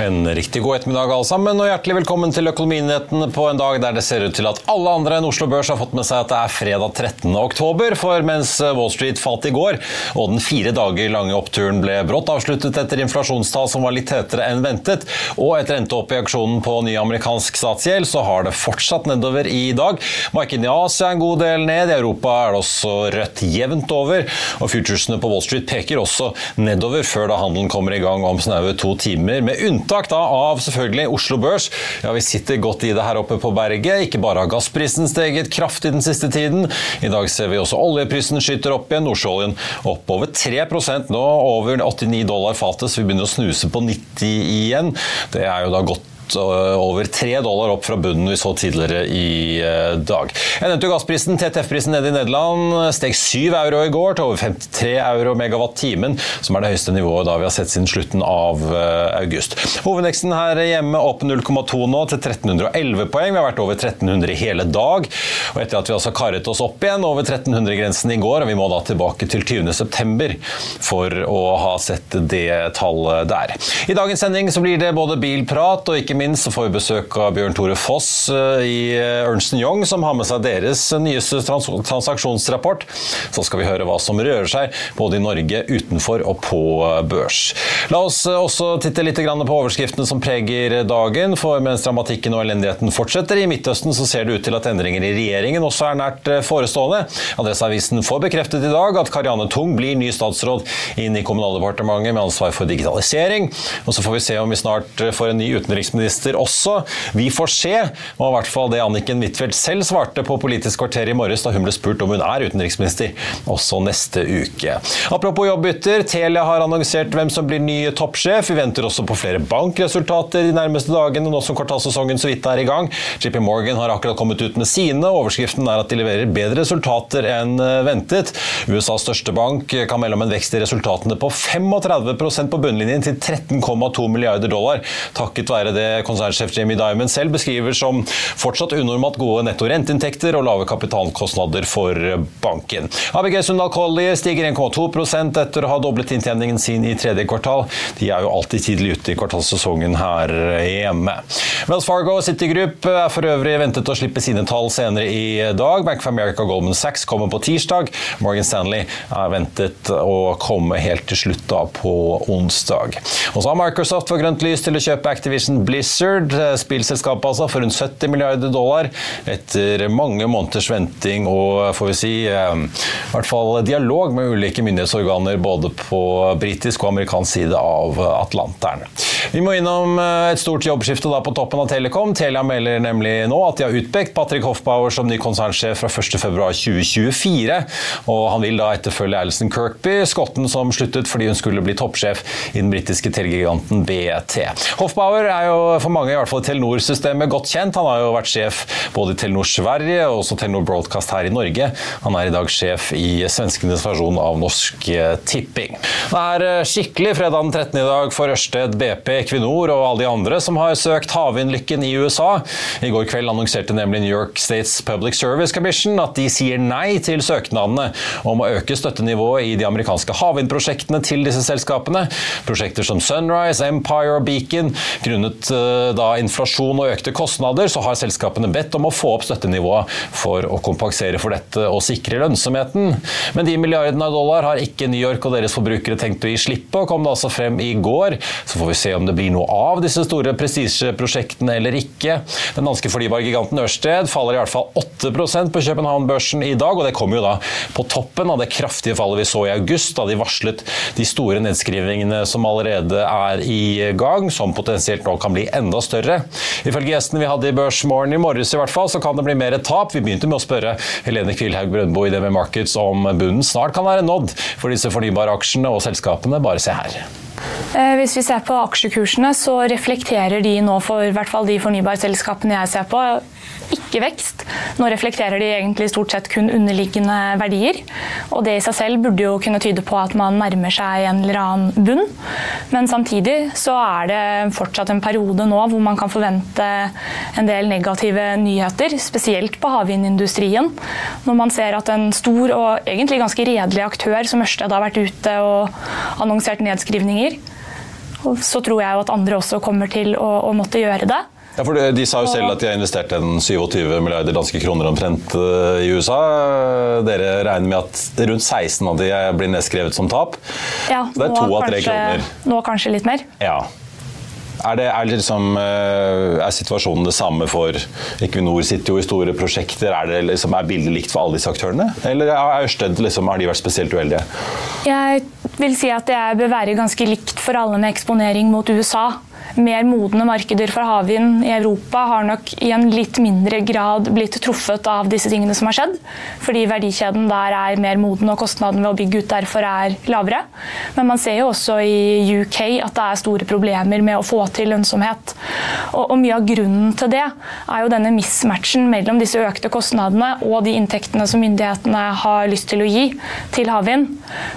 En riktig god ettermiddag alle sammen, og hjertelig velkommen til Økonominyhetene på en dag der det ser ut til at alle andre enn Oslo Børs har fått med seg at det er fredag 13. oktober, for mens Wall Street falt i går, og den fire dager lange oppturen ble brått avsluttet etter inflasjonstall som var litt hetere enn ventet, og et renteopp i aksjonen på ny amerikansk statsgjeld, så har det fortsatt nedover i dag. Markedene i Asia er en god del ned, i Europa er det også rødt jevnt over, og futuresene på Wall Street peker også nedover før da handelen kommer i gang om snaue to timer, med unntak unntak da av selvfølgelig Oslo Børs. Ja, Vi sitter godt i det her oppe på berget. Ikke bare har gassprisen steget kraftig den siste tiden. I dag ser vi også oljeprisen skyter opp igjen. Nordsjøoljen opp over 3% nå, over 89 dollar fatet, så vi begynner å snuse på 90 igjen. Det er jo da godt over tre dollar opp fra bunnen vi så tidligere i eh, dag. Jeg nevnte gassprisen. TTF-prisen nede i Nederland steg 7 euro i går til over 53 euro megawatt-timen, som er det høyeste nivået da vi har sett siden slutten av eh, august. Hovedveksten her hjemme opp 0,2 nå til 1311 poeng. Vi har vært over 1300 i hele dag. Og etter at vi altså karret oss opp igjen over 1300-grensen i går, og vi må da tilbake til 20.9 for å ha sett det tallet der. I dagens sending så blir det både bilprat og ikke ikke minst så får vi besøk av Bjørn Tore Foss eh, i eh, Ernst Young, som har med seg deres nyeste trans transaksjonsrapport. Så skal vi høre hva som rører seg både i Norge, utenfor og på eh, børs. La oss også titte litt på overskriftene som preger dagen, for mens dramatikken og elendigheten fortsetter i Midtøsten, så ser det ut til at endringer i regjeringen også er nært forestående. Adresseavisen får bekreftet i dag at Karianne Tung blir ny statsråd inn i Kommunaldepartementet med ansvar for digitalisering. Og så får vi se om vi snart får en ny utenriksminister utenriksminister også. Vi får se, var i hvert fall det Anniken Huitfeldt selv svarte på Politisk kvarter i morges da hun ble spurt om hun er utenriksminister også neste uke. Apropos jobbbytter, Telia har annonsert hvem som blir ny toppsjef. Vi venter også på flere bankresultater de nærmeste dagene, nå som kvartalssesongen så vidt er i gang. JP Morgan har akkurat kommet ut med sine. Overskriften er at de leverer bedre resultater enn eh, ventet. USAs største bank kan melde om en vekst i resultatene på 35% på bunnlinjen til 13,2 milliarder dollar, takket være det konsernsjef Jamie Diamond selv beskriver som fortsatt unormalt gode netto renteinntekter og lave kapitalkostnader for banken. ABG Sundal Collie stiger 1,2 etter å ha doblet inntjeningen sin i tredje kvartal. De er jo alltid tidlig ute i kvartalssesongen her hjemme. Wells Fargo og Citigroup er for øvrig ventet å slippe sine tall senere i dag. Bank of America Goldman Sachs kommer på tirsdag. Morgan Stanley er ventet å komme helt til slutt da på onsdag. Og så har Microsoft fått grønt lys til å kjøpe Activision Blizzard Blizzard, eh, spillselskapet altså, for rundt 70 milliarder dollar etter mange måneders venting og får vi si eh, i hvert fall dialog med ulike myndighetsorganer både på britisk og amerikansk side av Atlanteren. Vi må innom eh, et stort jobbskifte da på toppen av Telekom. Telia melder nemlig nå at de har utpekt Patrick Hoffbauer som ny konsernsjef fra 1.2.2024. Og han vil da etterfølge Alison Kirkby, skotten som sluttet fordi hun skulle bli toppsjef i den britiske telegiganten BT. Hoffbauer er jo for mange, i hvert fall i Telenor-systemet, godt kjent. Han har jo vært sjef både i Telenor Sverige og også Telenor Broadcast her i Norge. Han er i dag sjef i svenskenes versjon av Norsk Tipping. Det er eh, skikkelig fredag den 13. i dag for Ørsted, BP, Equinor og alle de andre som har søkt havvindlykken i USA. I går kveld annonserte nemlig New York States Public Service Commission at de sier nei til søknadene om å øke støttenivået i de amerikanske havvindprosjektene til disse selskapene. Prosjekter som Sunrise, Empire og Beacon grunnet Eh, da inflasjon og økte kostnader, så har selskapene bedt om å få opp støttenivået for å kompensere for dette og sikre lønnsomheten. Men de milliardene av dollar har ikke New York og deres forbrukere tenkt å gi slipp på, kom det altså frem i går. Så får vi se om det blir noe av disse store prestisjeprosjektene eller ikke. Den danske fornybargiganten Ørsted faller i hvert fall 8% på København-børsen i dag, og det kommer jo da på toppen av det kraftige fallet vi så i august, da de varslet de store nedskrivingene som allerede er i gang, som potensielt nå kan bli enda større. Ifølge gjestene vi hadde i Børsmorgen i morges i hvert fall, så kan det bli mer tap. Vi begynte med å spørre Helene Kvilhaug Brøndbo i DB Markets om bunnen snart kan være nådd for disse fornybare aksjene og selskapene. Bare se her. Eh, hvis vi ser på aksjekursene, så reflekterer de nå for i hvert fall de fornybarselskapene jeg ser på, ikke vekst. Nå reflekterer de egentlig stort sett kun underliggende verdier. Og det i seg selv burde jo kunne tyde på at man nærmer seg en eller annen bunn. Men samtidig så er det fortsatt en periode nå hvor man kan forvente en del negative nyheter, spesielt på havvindindustrien. Når man ser at en stor og egentlig ganske redelig aktør som Ørsted har vært ute og annonsert nedskrivninger, så tror jeg jo at andre også kommer til å, å måtte gjøre det. Ja, for De sa jo selv at de har investert en 27 milliarder danske kroner omtrent i USA. Dere regner med at rundt 16 av de blir nedskrevet som tap. Ja, det er to av tre kroner. Nå kanskje litt mer. Ja. Er, det, er, liksom, er, situasjonen det samme for Equinor sitter jo i store prosjekter. Er, det liksom, er bildet likt for alle disse aktørene? Eller er Ørsted liksom, har de vært spesielt uheldige? Jeg vil si at det bør være ganske likt for alle med eksponering mot USA mer modne markeder for havvind i Europa har nok i en litt mindre grad blitt truffet av disse tingene som har skjedd. Fordi verdikjeden der er mer moden og kostnaden ved å bygge ut derfor er lavere. Men man ser jo også i UK at det er store problemer med å få til lønnsomhet. Og, og mye av grunnen til det er jo denne mismatchen mellom disse økte kostnadene og de inntektene som myndighetene har lyst til å gi til havvind.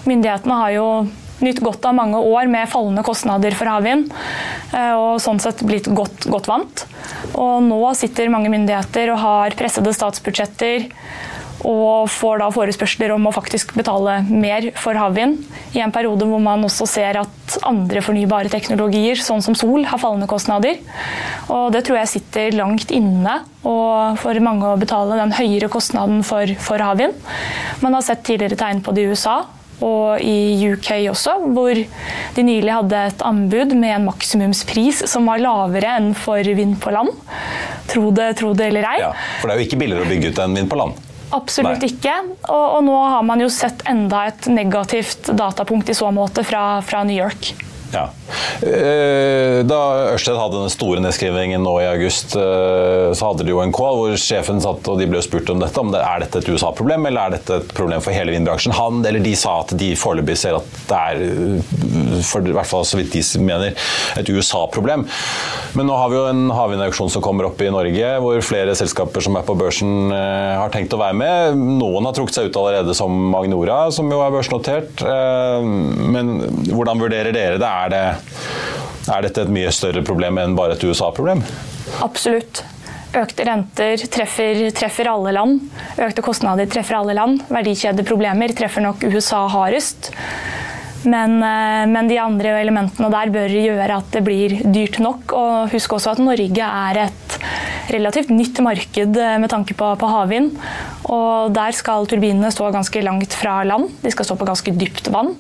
Myndighetene har jo nytt godt av mange år med fallende kostnader for havvind. Eh, og sånn sett blitt godt, godt vant. Og nå sitter mange myndigheter og har pressede statsbudsjetter og får da forespørsler om å faktisk betale mer for havvind. I en periode hvor man også ser at andre fornybare teknologier, sånn som sol, har fallende kostnader. Og det tror jeg sitter langt inne for mange å betale den høyere kostnaden for, for havvind. Man har sett tidligere tegn på det i USA, og i UK også, hvor de nylig hadde et anbud med en maksimumspris som var lavere enn for vind på land. Tro det, tro det eller ei. Ja, for det er jo ikke billigere å bygge ut enn vind på land? Absolutt Nei. ikke. Og, og, nå har man jo sett enda et negativt datapunkt i så måte fra, fra New York. Ja. Eh, da Ørsted hadde den store nedskrivingen nå i august, eh, så hadde de jo en call hvor sjefen satt og de ble spurt om dette. om det Er dette et USA-problem eller er dette et problem for hele vindbransjen? Han eller de sa at de foreløpig ser at det er, eh, for i hvert fall så vidt de mener, et USA-problem. Men nå har vi jo en havvindauksjon som kommer opp i Norge, hvor flere selskaper som er på børsen har tenkt å være med. Noen har trukket seg ut allerede, som Magnora, som jo er børsnotert. Men hvordan vurderer dere det? Er, det, er dette et mye større problem enn bare et USA-problem? Absolutt. Økte renter treffer, treffer, alle land. Økte kostnader treffer alle land. Verdikjedeproblemer treffer nok USA hardest. Men, eh, men, de andre elementene der bør gjøre at det blir dyrt nok. Og husk også at Norge er et relativt nytt marked eh, med tanke på, på havvind. Og der skal turbinene stå ganske langt fra land. De skal stå på ganske dypt vann.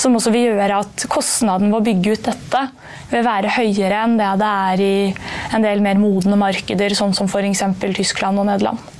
Som også vil gjøre at kostnaden ved å bygge ut dette vil være høyere enn det det er i en del mer modne markeder, sånn som f.eks. Tyskland og Nederland.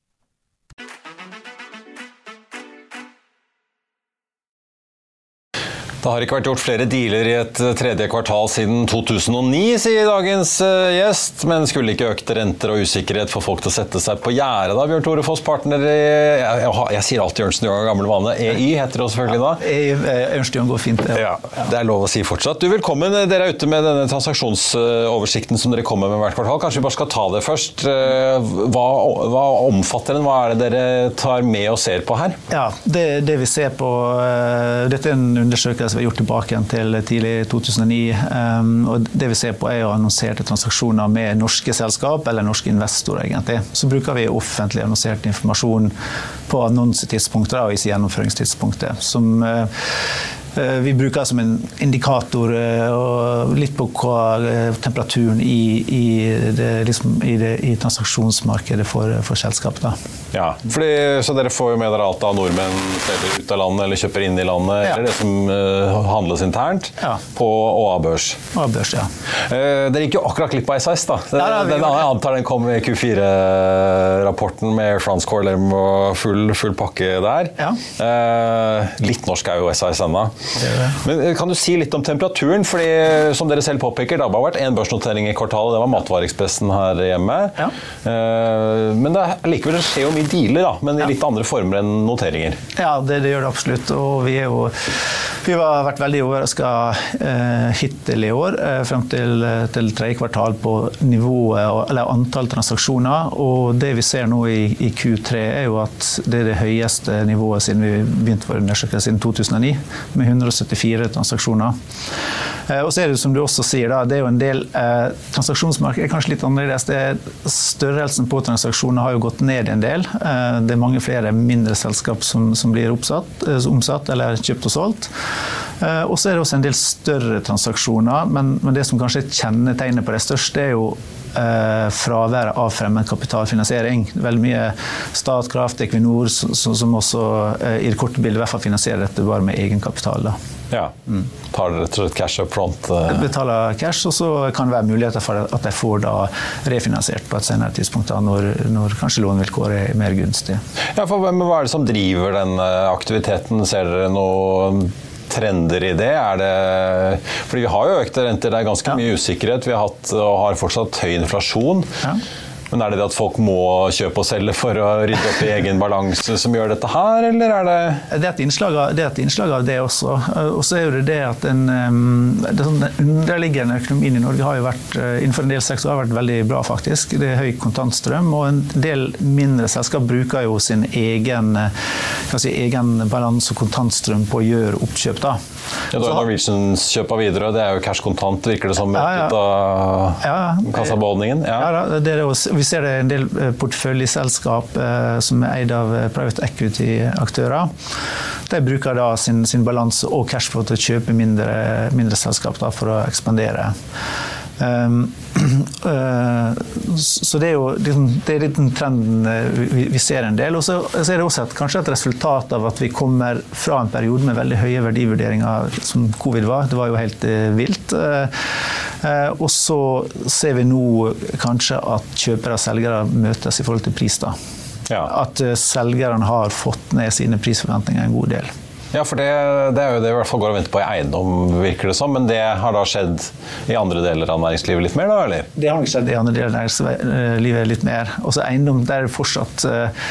Det har ikke vært gjort flere dealer i et eh, tredje kvartal siden 2009, sier dagens eh, gjest. Men skulle ikke økte renter og usikkerhet få folk til å sette seg på gjerdet da? Bjørn Tore Foss, partner i jeg, jeg, jeg sier alltid Ernst Young av gammel vane. EY heter det selvfølgelig da. Ja, Ernst Young går fint, ja. ja. Det er lov å si fortsatt. Du, Velkommen. Dere er ute med denne transaksjonsoversikten som dere kommer med hvert kvartal. Kanskje vi bare skal ta det først. Eh, hva, hva omfatter den? Hva er det dere tar med og ser på her? Ja, Det, det vi ser på Dette er en undersøkelse vi har gjort tilbake igjen til tidlig 2009. Um, og det vi ser på er jo annonserte transaksjoner med norske selskap eller norske investorer. egentlig. Så bruker vi offentlig annonsert informasjon på annonsetidspunktet og ikke gjennomføringstidspunktet. som Eh, vi bruker det som en indikator og litt på hva eh, temperaturen i, i, det, liksom, i, det, i transaksjonsmarkedet for, for selskapet. Ja, fordi, Så dere får jo med dere alt av nordmenn selger ut av landet eller kjøper inn i landet, ja. eller det som uh, handles internt, ja. på ÅA-børs. ÅA-børs, ja. Uh, dere gikk jo akkurat glipp av SAS, da. Den, ja, den, jeg antar den kom i Q4-rapporten med France Corlem og full, full pakke der. Ja. Uh, litt norsk er jo SAS ennå. Men eh, Kan du si litt om temperaturen? Fordi eh, som dere selv påpeker, det har vært én børsnotering i kvartalet. Det var Matvareekspressen her hjemme. Ja. Eh, men det, likevel det skjer jo mye dealer, da, men i litt andre former enn noteringer. Ja, det, det gjør det absolutt. Og vi, jo, vi har vært veldig overraska hittil i år, frem til, til tredje kvartal på nivået, eller antall transaksjoner. Og det vi ser nå i, i Q3, er jo at det er det høyeste nivået siden vi begynte vår undersøkelse siden 2009 med 174 transaksjoner. Eh, og så er det som du også sier, da, det er jo en del eh, Transaksjonsmarkedet er kanskje litt annerledes. Det størrelsen på transaksjoner har jo gått ned en del. Eh, det er mange flere mindre selskap som, som blir oppsatt, eh, omsatt eller kjøpt og solgt. Eh, og så er det også en del større transaksjoner, men, men det som kanskje er kjennetegnet på det største, er jo fraværet av fremmed kapitalfinansiering. Veldig mye Statkraft, Equinor, som, som også eh, i det korte bildet i hvert fall finansierer dette bare med egenkapital. Da. Ja. Mm. Tar rett og slett cash up front? Eh. Betaler cash, og så kan det være muligheter for at de får da refinansiert på et senere tidspunkt, da, når, når kanskje lånevilkåret er mer gunstig. Ja, for Hva er det som driver den aktiviteten? Ser dere noe trender i det? Er det fordi vi har jo økte renter, det er ganske ja. mye usikkerhet. Vi har hatt og har fortsatt høy inflasjon. Ja. Men er det det at folk må kjøpe og selge for å rydde opp i egen balanse som gjør dette her, eller er det Det er et innslag av det, innslag av det også. Og så er det det at den, det sånn, underliggende økonomien i Norge har jo vært eh, innenfor en del sektorer har vært veldig bra, faktisk. Det er høy kontantstrøm, og en del mindre selskap bruker jo sin egen, si, egen balanse og kontantstrøm på å gjøre oppkjøp. da. Ja, da Norwegians kjøp av Widerøe, det er jo cash kontant, virker det som, ja, ja. ut av ja, kassabeholdningen? Ja. ja, det er det vi ser det en del eh, porteføljeselskap eh, som er eid av eh, private equity-aktører. De bruker da sin, sin balanse og cashflow til å kjøpe mindre, mindre selskap for å ekspandere. Um, uh, så det er jo liksom, det er den trenden vi, vi, ser en del. Og så, er det også et, kanskje et resultat av at vi kommer fra en periode med veldig høye verdivurderinger, som covid var. Det var jo helt uh, vilt. Eh, og så ser vi nå kanskje at kjøpere og selgere møtes i forhold til pris. da. Ja. At eh, selgerne har fått ned sine prisforventninger en god del. Ja, for det, det, er jo det i hvert fall går og venter på i eiendom, virker det som. Men det har da skjedd i andre deler av næringslivet litt mer, da? eller? Det har nok skjedd i andre deler av næringslivet litt mer. Også eiendom, der er det fortsatt eh,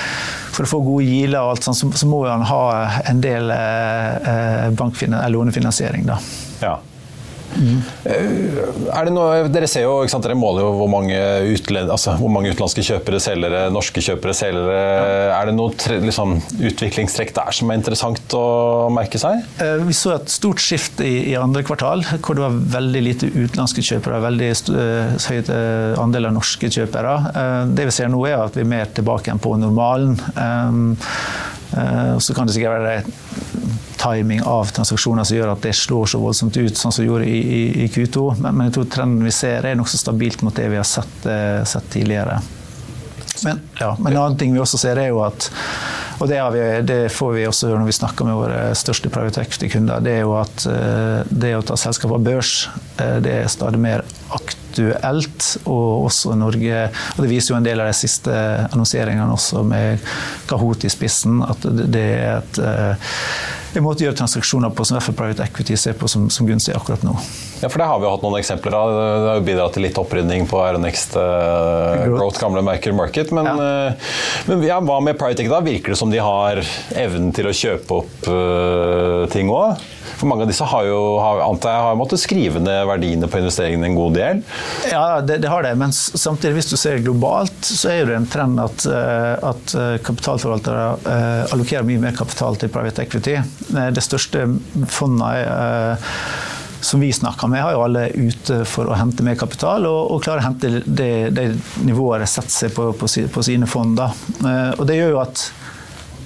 For å få gode giler og alt sånt, så, så må han ha en del eh, lånefinansiering, da. Ja. Mm. Det noe, dere ser jo, sant, dere måler jo hvor mange, utled, altså, hvor mange utenlandske kjøpere, selgere, norske kjøpere, selgere. Ja. Er det noe liksom, utviklingstrekk der som er interessant å merke seg? Eh, vi så et stort skift i, i andre kvartal, hvor det var veldig lite utenlandske kjøpere. Veldig uh, høy andel av norske kjøpere. det vi ser nå, er at vi er mer tilbake enn på normalen. Um, så kan det sikkert være timing av transaksjoner som gjør at det slår så voldsomt ut, sånn som det gjorde i, i, i Q2. Men, men, jeg tror trenden vi ser er nokså stabilt mot det vi har sett, uh, sett tidligere. Men, ja, men en annen ting vi også ser, er jo at og det, vi, det, får vi også høre når vi snakker med våre største private equity-kunder, det er jo at det å ta selskap av børs, det er stadig mer aktuelt. Og også Norge Og det viser jo en del av de siste annonseringene også med Kahoot i spissen, at det er et en måte å gjøre transaksjoner på som i hvert fall private equity ser på som, som, gunstig akkurat nå. Ja, for Det har vi jo hatt noen eksempler av. Det har jo bidratt til litt opprydning på Aeronext uh, Growth, gamle Merker Market. Men, ja. Uh, men ja, hva med private equity? Virker det som de har evnen til å kjøpe opp uh, ting òg? For mange av disse har jo har, antar jeg, har måttet skrive ned verdiene på investeringene en god del? Ja, det, det, har det. Men samtidig, hvis du ser globalt, så er det en trend at, at kapitalforvaltere allokerer mye mer kapital til private equity. Det største fondet som vi snakker med, har jo alle ute for å hente mer kapital, og, og klarer å hente det, det nivået de setter seg på, på, på sine fond. Og det gjør jo at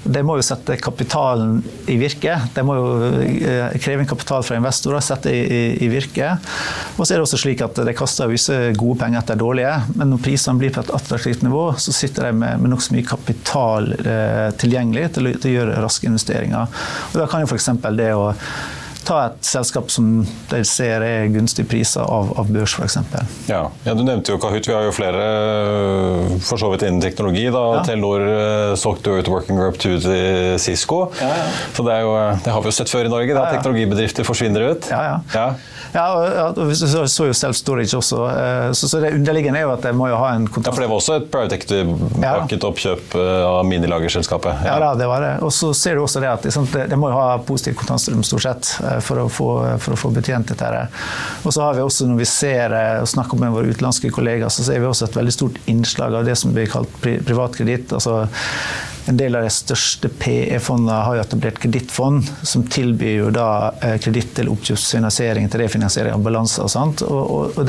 det må jo sette kapitalen i virke. Det må jo eh, kreve inn kapital fra investorer, sette i, i, i virke. Og så er det også slik at de kaster visse gode penger etter dårlige, men når prisene blir på et attraktivt nivå, så sitter de med, med nokså mye kapital eh, tilgjengelig til, til, å gjøre raske investeringer. Og da kan jo f.eks. det å ta et selskap som de ser er gunstige priser av, av børs, f.eks. Ja. ja, du nevnte jo Kahoot. Vi har jo flere for så vidt innen teknologi. da. Ja. Telenor uh, solgte ut Working Group 2 til Cisco. Ja, ja. Så det, jo, det, har vi jo sett før i Norge, da teknologibedrifter forsvinner ut. Ja, ja. Ja, og, og så, så jo Self-Storage også. Eh, så, så, det underliggende er jo at det må jo ha en kontakt. Ja, For det var også et private equity-pakket oppkjøp eh, av minilagerselskapet? Ja. ja, det var det. Og så ser du også det at det, det må jo ha positiv kontantstrøm stort sett eh, for å få, for å få betjent dette. Og så har vi også, når vi ser og snakker med våre utenlandske kollegaer, så ser vi også et veldig stort innslag av det som blir kalt privatkreditt. Altså en del av de største PE-fondene har jo etablert kredittfond, som tilbyr jo da eh, kreditt til oppkjøpsfinansiering, til refinansiering av balanser og sånt. Og, og, og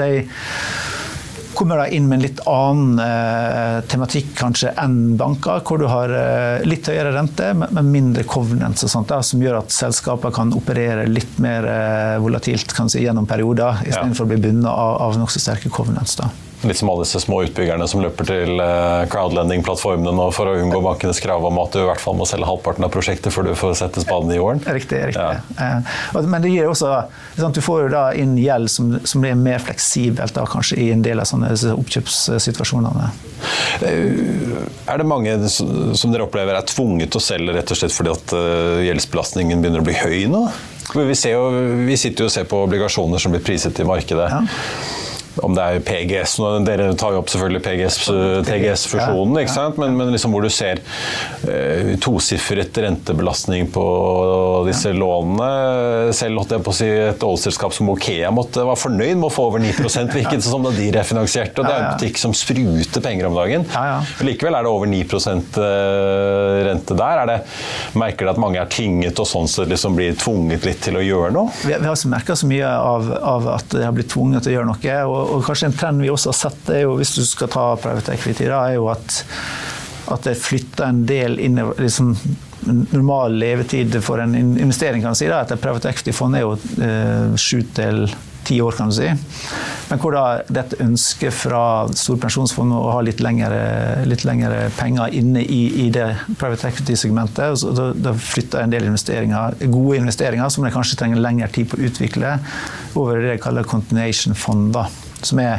kommer da inn med en litt annen eh, tematikk kanskje enn banker, hvor du har eh, litt høyere rente, men, men mindre covenants og sånt, da, som gjør at selskaper kan operere litt mer eh, volatilt kan si, gjennom perioder, istedenfor ja. å bli bundet av, av nokså sterke covenants. da. Litt som alle disse små utbyggerne som løper til eh, crowdlending-plattformene nå for å unngå bankenes krav om at du i hvert fall må selge halvparten av prosjektet før du får sette spaden i jorden. Riktig. riktig. Ja. Eh, men det gir også Du får jo da inn gjeld som, som blir mer fleksibelt da, kanskje i en del av sånne oppkjøpssituasjonene. Eh, er det mange som dere opplever er tvunget til å selge rett og slett fordi at gjeldsbelastningen begynner å bli høy nå? Vi, jo, vi sitter jo og ser på obligasjoner som blir priset i markedet. Ja om det er PGS Dere tar jo opp selvfølgelig PGS-fusjonen, ikke sant? Men, men liksom hvor du ser uh, tosifret rentebelastning på disse lånene. Selv holdt jeg på å si et oljeselskap som Okea måtte være fornøyd med å få over 9 virket det som da de refinansierte. og Det er en butikk som spruter penger om dagen. Likevel er det over 9 eh, rente der. Er det, merker dere at mange er tynget og sånn sett liksom blir tvunget litt til å gjøre noe? Vi, vi har ikke merka så mye av, av, at de har blitt tvunget til å gjøre noe. og og, kanskje en trend vi også har sett, er jo, hvis du skal ta private equity, da, er jo at, at det flytter en del inn i liksom, normal levetid for en investering. kan du si da, Et private equity-fond er jo eh, sju til ti år, kan du si. Men hvor da dette ønsket fra store pensjonsfond å ha litt lengre, litt lengre penger inne i, i det private equity-segmentet, da, da flytter en del investeringer, gode investeringer som de kanskje trenger lengre tid på å utvikle, over det de kaller continuation-fond som er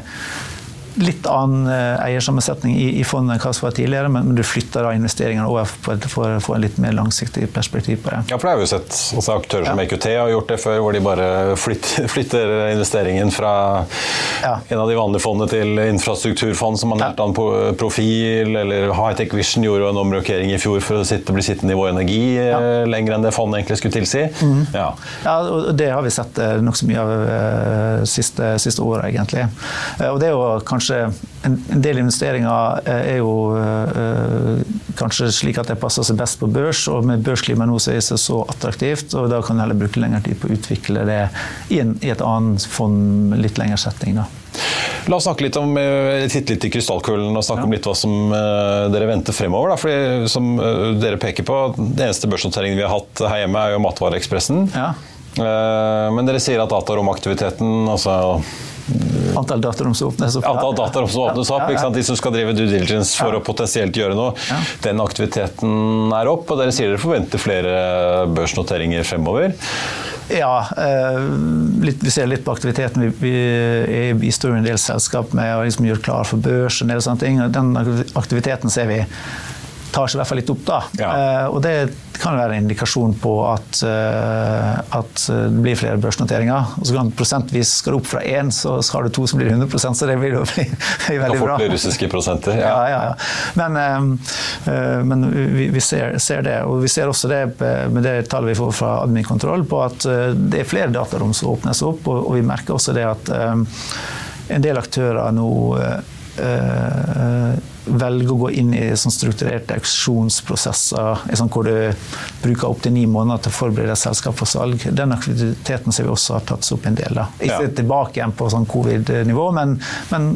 litt annen eh, eiersammensetning i, i fondet enn hva som var tidligere, men, men du flytter da investeringene over for å få en litt mer langsiktig perspektiv på det. Ja, for det har vi jo sett også aktører som EQT har gjort det før, hvor de bare flytter, flytter investeringen fra ja. en av de vanlige fondene til infrastrukturfond som har nært ja. annen profil, eller Hightech Vision gjorde en omrokering i fjor for å sitte, bli sittende i Vår Energi eh, ja. lenger enn det fondet egentlig skulle tilsi. Mm. Ja. ja. og det har vi sett eh, nokså mye av siste, siste året, egentlig. Og det er jo kanskje kanskje en, en del investeringer eh, er jo øh, kanskje slik at det passer seg best på børs, og med børsklima nå så er det så attraktivt, og da kan du heller bruke lengre tid på å utvikle det i, en, i et annet fond litt lengre setting. da. La oss snakke litt om, eh, titte litt i krystallkulen og snakke ja. om litt hva som dere venter fremover. Da. Fordi som dere peker på, Den eneste børsnoteringen vi har hatt her hjemme, er jo Matvareekspressen. Ja. Men dere sier at dataromaktiviteten altså Antall datarom som åpnes opp. Antall datarom som åpnes opp, De som skal drive due diligence for å potensielt gjøre noe. Den aktiviteten er opp, og dere sier dere forventer flere børsnoteringer fremover. Ja, eh, litt, vi ser litt på aktiviteten. Vi, vi er bistår en del selskap med å liksom gjøre klar for børs og en del sånne ting. Den aktiviteten ser vi tar seg i hvert fall litt opp. da. Ja. Uh, og det kan være en indikasjon på at, uh, at det blir flere børsnoteringer. Og så kan Prosentvis skal du opp fra én, så har du to som blir 100% så det vil jo bli, veldig bra. Kan russiske prosenter. Ja, ja, ja. Men, uh, men vi, ser, ser, det. Og vi ser også det med det tallet vi får fra Admin-kontroll, på at det er flere datarom som åpnes opp, og, vi merker også det at en del aktører nå velger å gå inn i sånn strukturerte auksjonsprosesser sånn hvor du bruker opptil ni måneder til å forberede selskap for salg. Den aktiviteten ser vi også har tatt opp en del. Da. Ikke ja. tilbake igjen på sånn covid-nivå, men, men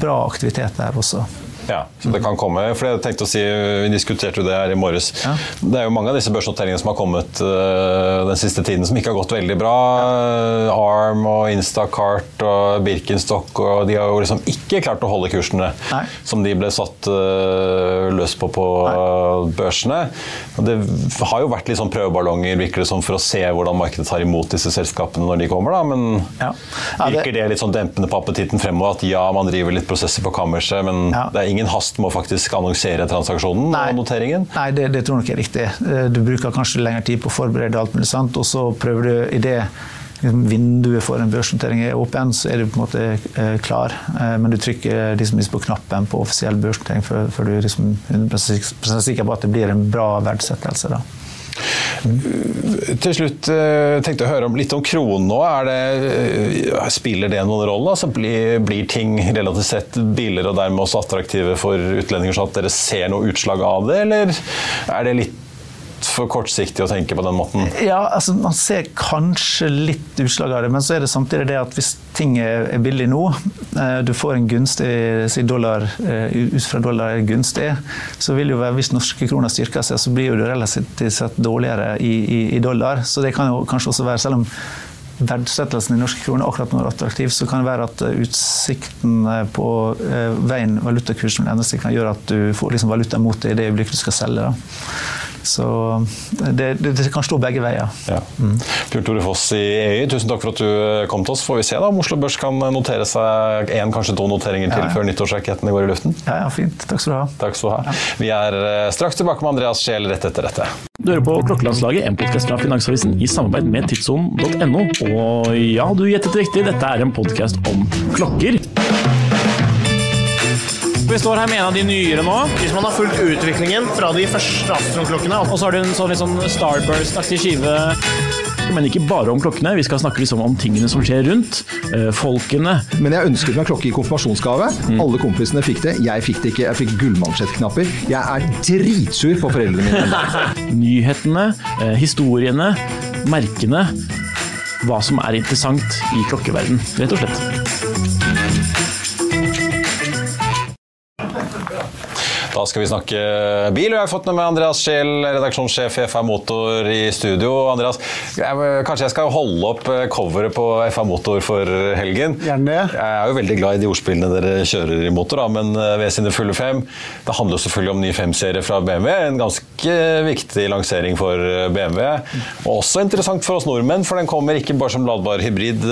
bra aktivitet der også. Ja, så det kan komme. For jeg tenkte å si, Vi diskuterte jo det her i morges. Ja. Det er jo mange av disse børsnoteringene som har kommet uh, den siste tiden som ikke har gått veldig bra. Ja. Arm og Instacart og Birkenstock og de har jo liksom ikke klart å holde kursene Nei. som de ble satt uh, løs på på Nei. børsene. Og det har jo vært litt sånn prøveballonger virker det som for å se hvordan markedet tar imot disse selskapene når de kommer. da, Men ja. virker det... det litt sånn dempende på appetitten fremover? At ja, man driver litt prosesser på kammerset, men det er ingen hast med å faktisk annonsere transaksjonen Nei. og noteringen? Nei, det, det tror jeg nok er riktig. Eh, du bruker kanskje lengre tid på å forberede alt mulig, sant? og så prøver du i det liksom, vinduet for en børsnotering er åpen, så er du på en måte eh, klar. Eh, men du trykker liksom, på knappen på offisiell børsnotering før, du liksom, er 100 sikker på at det blir en bra verdsettelse. Da. Til slutt eh, tenkte jeg å høre litt om kronen nå. Det, eh, spiller det noen rolle? Altså, blir, blir, ting relativt sett billigere og dermed også attraktive for utlendinger, sånn at dere ser noe utslag av det, eller er det litt for kortsiktig å tenke på den måten? Ja, altså Man ser kanskje litt utslag av det, men så er det samtidig det at hvis ting er billig nå, eh, du får en gunstig si dollar, eh, ut fra dollar er gunstig, så vil jo være, hvis norske kroner styrker seg, så blir jo det relativt sett dårligere i, i, i dollar. Så det kan jo kanskje også være, selv om verdsettelsen i norske kroner akkurat nå er attraktiv, så kan det være at eh, utsikten på veien valutakursen kan gjøre at du får liksom valuta mot deg i det øyeblikket du skal selge. Da. Så det, det, det, kan stå begge veier. Ja. Mm. Bjørn Tore Foss i EY, tusen takk for at du eh, kom til oss. Får vi se da om Oslo Børs kan notere seg én, kanskje to noteringer til ja, ja. før nyttårsrakettene går i luften? Ja, ja, fint. Takk skal du ha. Takk skal du ha. Vi er eh, straks tilbake med Andreas Scheel rett etter dette. Du hører på Klokkelandslaget, en podkast fra Finansavisen i samarbeid med tidssonen.no. Og ja, du gjettet riktig, dette er en podkast om klokker. Vi står her med en av de nyere nå. Hvis man har fulgt utviklingen fra de første Astron-klokkene Og så har du en sånn, sånn Starburst-aktig skive. Men ikke bare om klokkene, vi skal snakke liksom om tingene som skjer rundt. Øh, folkene. Men jeg ønsket meg klokke i konfirmasjonsgave. Mm. Alle kompisene fikk det. Jeg fikk det ikke. Jeg fikk gullmansjettknapper. Jeg er dritsur på foreldrene mine. Nyhetene, øh, historiene, merkene. Hva som er interessant i klokkeverden, rett og slett. Da skal vi snakke bil, og jeg har fått med Andreas Scheel, redaksjonssjef i FA Motor i studio. Andreas, jeg, kanskje jeg skal holde opp eh, coveret på FA Motor for helgen? Gjerne Jeg er jo veldig glad i de ordspillene dere kjører i motor, da, men eh, ved sine fulle fem. Det handler jo selvfølgelig om ny 5-serie fra BMW. En ganske viktig lansering for eh, BMW. Og også interessant for oss nordmenn, for den kommer ikke bare som ladbar hybrid,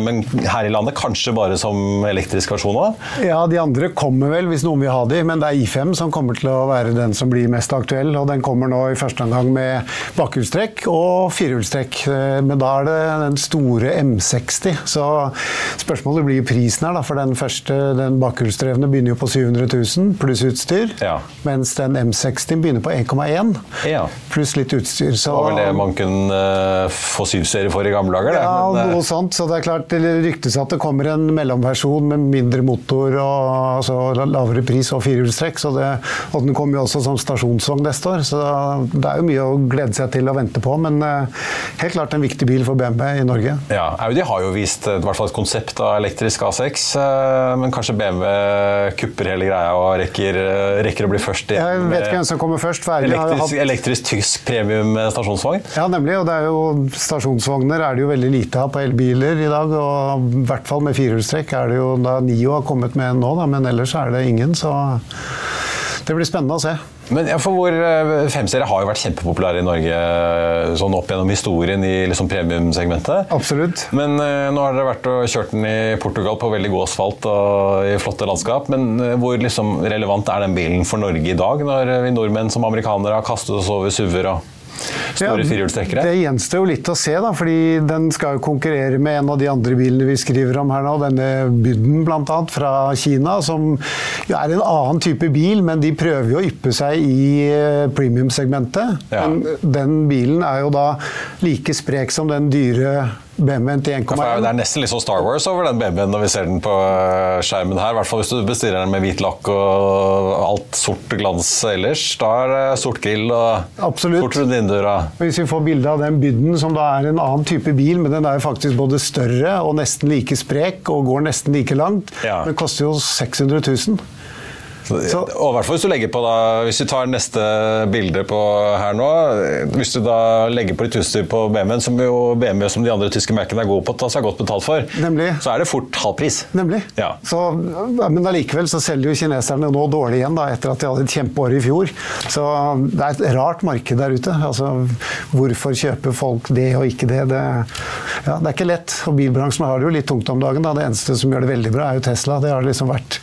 men her i landet kanskje bare som elektrisk versjon av? Ja, de andre kommer vel hvis noen vil ha de, men det er I5 som som kommer til å være den som blir mest aktuell. og Den kommer nå i første omgang med bakhjulstrekk og firehjulstrekk. Eh, men da er det den store M60. Så spørsmålet blir prisen her, da, for den første, den bakhjulsdrevne begynner jo på 700 000 pluss utstyr. Ja. Mens den M60 begynner på 1,1 ja. pluss litt utstyr. Så, det var vel det man kunne uh, få syvserie for i gamle dager? Ja, men, uh, noe sånt. Så det er klart, det ryktes at det kommer en mellomversjon med mindre motor og altså, lavere pris og firehjulstrekk. Så det, eh, og den kommer jo også som stasjonsvogn neste år, så det er jo mye å glede seg til å vente på. Men eh, helt klart en viktig bil for BMW i Norge. Ja, Audi har jo vist eh, i hvert fall et konsept av elektrisk A6, men kanskje BMW kupper hele greia og rekker, rekker å bli først igjen? Jeg vet ikke hvem som kommer først. elektrisk, hatt- elektrisk tysk premium stasjonsvogn. Ja, nemlig. Og det er jo stasjonsvogner er det jo veldig lite av på elbiler i dag. Og i hvert fall med firehjulstrekk er det jo da Nio har kommet med en nå, da, men ellers er det ingen. Så det blir spennende å se. Men ja, for vår femserie har jo vært kjempepopulær i Norge eh, sånn opp gjennom historien i liksom premiumsegmentet. Absolutt. Men uh, nå har dere vært og kjørt den i Portugal på veldig god asfalt og i flotte landskap. Men uh, hvor liksom relevant er den bilen for Norge i dag, når eh, vi nordmenn som amerikanere har kastet oss over SUV-er og store Ja, firehjulstrekkere? Det gjenstår jo litt å se, da, fordi den skal jo konkurrere med en av de andre bilene vi skriver om her nå, denne Budden bl.a. fra Kina, som er en annen type bil, men de prøver jo å yppe seg i eh, premiumsegmentet. Ja. Men den bilen er jo da like sprek som den dyre BMW-en til Ja, det er- 1,1. det er nesten litt sånn Star Wars over den BMW-en når vi ser den på eh, skjermen her. I hvert fall hvis du bestiller den med hvit lakk og alt sort glans ellers. Da er det sort grill og Absolutt. sort rundt vinduer. Hvis vi får bilde av den bydden, som da er en annen type bil, men den er jo faktisk både større og nesten like sprek og går nesten like langt, Ja. den koster jo 600 000. Så, og hvert fall hvis du legger på da, hvis du tar neste bilde på her nå, hvis du da legger på litt utstyr på BMW-en, som jo BMW som de andre tyske merkene er gode på å ta seg godt betalt for, Nemlig. så er det fort halv pris. Nemlig. Ja. Så, men allikevel så selger jo kineserne nå dårlig igjen, da, etter at de hadde et kjempeår i fjor. Så det er et rart marked der ute. Altså, hvorfor kjøper folk det og ikke det? Det, ja, det er ikke lett. Og bilbransjen har det jo litt tungt om dagen. Da. Det eneste som gjør det veldig bra, er jo Tesla. Det har liksom vært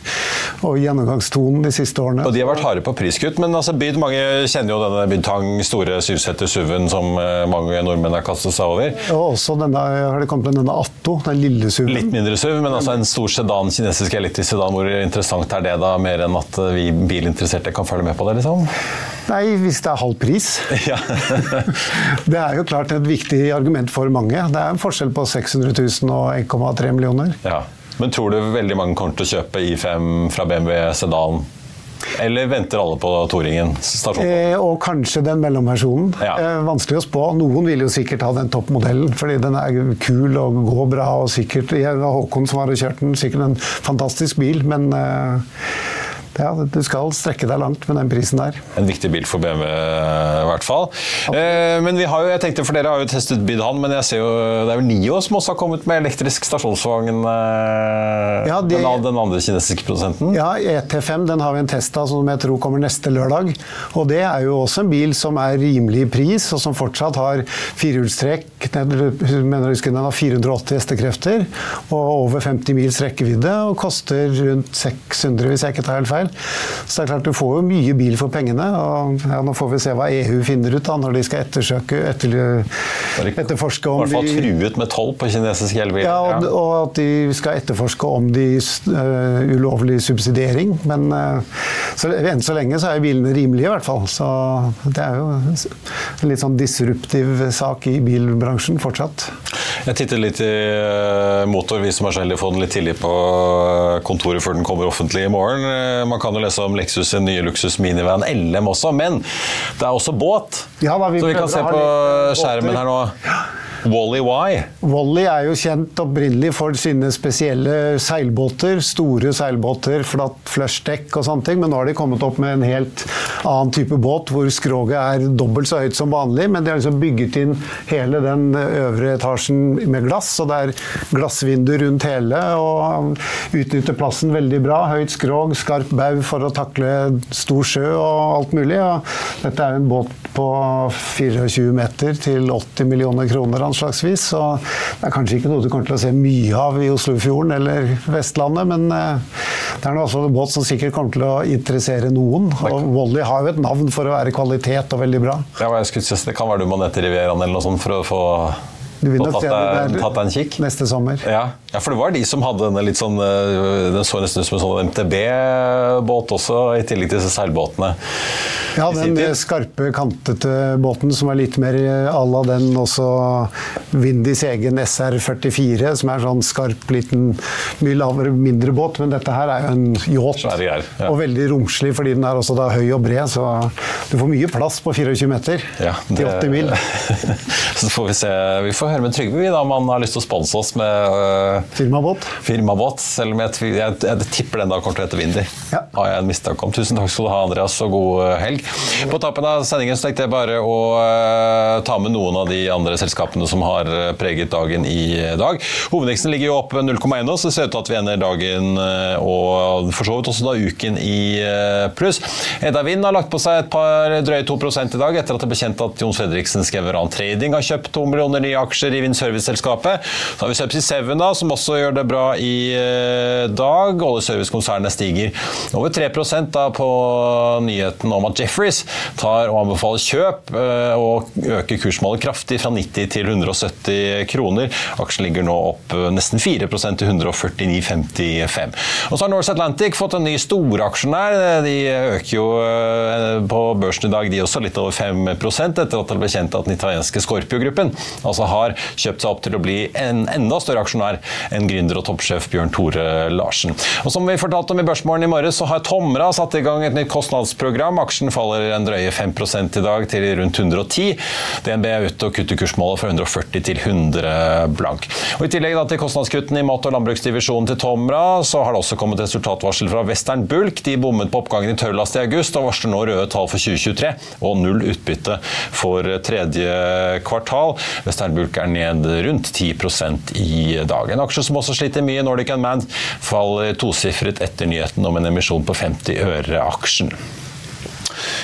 og gjennomgangstonen de siste årene. Og de har vært harde på priskutt, men altså Byd, mange kjenner jo denne Bydtang store syvsetter SUV-en som eh, mange nordmenn har kastet seg over. Og også denne, har det kommet med denne Atto, den lille SUV-en. Litt mindre SUV, men altså en stor sedan, kinesisk elektrisk sedan. Hvor interessant er det da, mer enn at eh, vi bilinteresserte kan følge med på det? liksom? Nei, hvis det er halv pris. Ja. Det er jo klart et viktig argument for mange. Det er en forskjell på 600 000 og 1,3 millioner. ja. Men tror du veldig mange kommer til å kjøpe I5 fra BMW sedan? Eller venter alle på Toringen? Eh, og kanskje den mellomversjonen. Ja. Eh, vanskelig å spå. Noen vil jo sikkert ha den toppmodellen, fordi den er kul og går bra. og sikkert, Håkon som har kjørt den, sikkert en fantastisk bil, men eh, ja, du skal strekke deg langt med den prisen der. En viktig bil for BMW, i hvert fall. Eh, men vi har jo, jeg tenkte, for dere har jo testet Bydhan, men jeg ser jo, det er vel Nio som også har kommet med elektrisk stasjonsvogn? Eh, Ja, de, den, den andre kinesiske produsenten? Ja, ET5 den har vi en test av som jeg tror kommer neste lørdag. Og det er jo også en bil som er rimelig i pris, og som fortsatt har firehjulstrekk. Mener jeg husker Den har 480 hestekrefter og over 50 mils rekkevidde og koster rundt 600, hvis jeg ikke tar helt feil. Så det er klart du får jo mye bil for pengene. og ja, Nå får vi se hva EU finner ut da, når de skal ettersøke, etter, etterforske I hvert fall truet med toll på kinesiske elbiler. ja, og, og at de skal etterforske om de uh, ulovlig subsidiering. Men uh, så, enn så lenge så er bilene rimelige, i hvert fall. Så det er jo en litt sånn disruptiv sak i bilbransjen fortsatt. Jeg tittet litt i eh, motor, vi som er så heldige å få den litt tidlig på kontoret før den kommer offentlig i morgen. Man kan jo lese om Lexus sin nye luksus minivan LM også, men det er også båt. Ja, da, vi så vi kan se på skjermen her nå. Wally Why? Wally er jo kjent opprinnelig for sine spesielle seilbåter. Store seilbåter, flatt flushdekk og sånne ting. Men nå har de kommet opp med en helt annen type båt hvor skroget er dobbelt så høyt som vanlig. Men de har liksom bygget inn hele den øvre etasjen med glass. Og det er glassvinduer rundt hele. Og utnytter plassen veldig bra. Høyt skrog, skarp bau for å takle stor sjø og alt mulig. Og dette er en båt på 24 meter til 80 millioner kroner anslagsvis. Så det er kanskje ikke noe du kommer til å se mye av i Oslofjorden eller Vestlandet, men eh, det er altså en båt som sikkert kommer til å interessere noen. Og Wally har jo et navn for å være kvalitet og veldig bra. Ja, jeg skulle si, det kan være du må ned til Rivieraen eller noe sånt for å få, Du vil nok se det tatt en kikk. neste sommer. Ja. ja, for det var de som hadde denne litt sånn øh, Den så nesten ut som en sånn MTB-båt også, i tillegg til disse seilbåtene. Ja, den skarpe, kantete båten som er litt mer à la den også Windys egen SR44, som er sånn skarp, liten, mye lavere, mindre båt. Men dette her er jo en yacht. Ja. Og veldig romslig, fordi den er også da høy og bred. Så du får mye plass på 24 meter ja, det, til 80 mil. så får vi se. Vi får høre med Trygve da, om han har lyst til å sponse oss med uh, firmabåt. firmabåt. Selv om jeg, jeg, jeg tipper den da kommer til å hete Windy. Ja. Har jeg en mistanke om. Tusen takk skal du ha, Andreas, og god helg. På tappen av sendingen så tenkte jeg bare å uh, ta med noen av de andre selskapene som har preget dagen i dag. Hovedveksten ligger jo opp 0,1 nå, så det ser ut til at vi ender dagen og for så vidt også da uken i pluss. Edda Wind har lagt på seg et par drøye 2 i dag etter at det ble kjent at Jon Fredriksen Skeveran Trading har kjøpt 2 millioner nye aksjer i Vind Service-selskapet. Så har vi Subsea 7 da, som også gjør det bra i dag. Oljeservicekonsernet stiger over 3% da på nyheten om at Jefferies tar og anbefaler kjøp og øker kursmålet kraftig fra 90 til 170 kroner. Aksjen ligger nå opp nesten 4% til 149,55. Og så har Norse Atlantic fått en ny storaksjonær. De øker jo på børsen i dag de også litt over 5% etter at det ble kjent at den italienske Scorpio-gruppen altså har kjøpt seg opp til å bli en enda større aksjonær enn gründer og toppsjef Bjørn Tore Larsen. Og som vi fortalte om i Børsmorgen i morges, så har Tomra satt i gang et nytt kostnadsprogram. Aksjen faller en drøye 5 i dag til rundt 110. DNB er ute og kutter kursmålet fra 140 til 100 blank. Og I tillegg til kostnadskuttene i mat- og landbruksdivisjonen til Tomra, så har det også kommet resultatvarsel fra Western Bulk. De bommet på oppgangen i tørrlast i august og varsler nå røde tall for 2023 og null utbytte for tredje kvartal. Western Bulk er ned rundt 10% i dag. En aksje som også sliter mye, Nordic Unmanned, faller tosifret etter nyheten om en emisjon på 50 øre aksjen.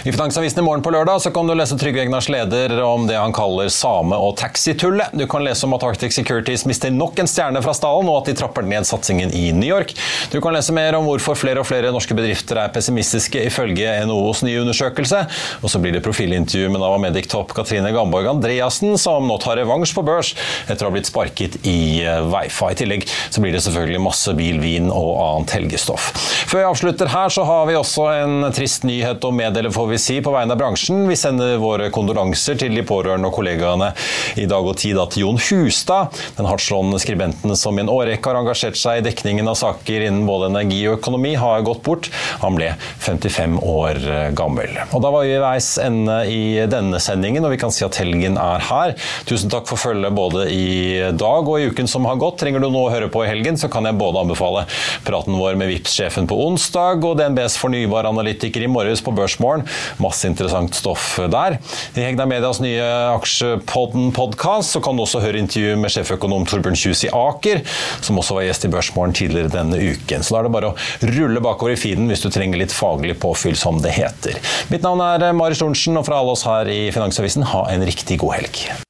I Finansavisen i morgen på lørdag så kan du lese Trygve Egnars leder om det han kaller same- og taxitullet. Du kan lese om at Arctic Securities mister nok en stjerne fra stallen, og at de trapper ned satsingen i New York. Du kan lese mer om hvorfor flere og flere norske bedrifter er pessimistiske ifølge NHOs nye undersøkelse. Og så blir det profilintervju med Nava Medic-topp Katrine Gamborg Andreassen, som nå tar revansj på børs etter å ha blitt sparket i Weifa. I tillegg så blir det selvfølgelig masse bil, vin og annet helgestoff. Før jeg avslutter her, så har vi også en trist nyhet å meddele får vi si, på vegne av bransjen. Vi sender våre kondolanser til de pårørende og kollegaene i dag og tid til Jon Hustad, den hardtslående skribenten som i en årrekke har engasjert seg i dekningen av saker innen både energi og økonomi, har gått bort. Han ble 55 år gammel. Og Da var vi i veis ende i denne sendingen, og vi kan si at helgen er her. Tusen takk for følget både i dag og i uken som har gått. Trenger du noe å høre på i helgen, så kan jeg både anbefale praten vår med Vipps-sjefen på onsdag og DNBs fornybaranalytiker i morges på Børsmorgen. Masse interessant stoff der. I Hegna Medias nye Aksjepodden-podkast kan du også høre intervju med sjeføkonom Torbjørn Kjus i Aker, som også var gjest i Børsmorgen tidligere denne uken. Så da er det bare å rulle bakover i feeden hvis du trenger litt faglig påfyll, som det heter. Mitt navn er Mari Thorensen, og fra alle oss her i Finansavisen, ha en riktig god helg.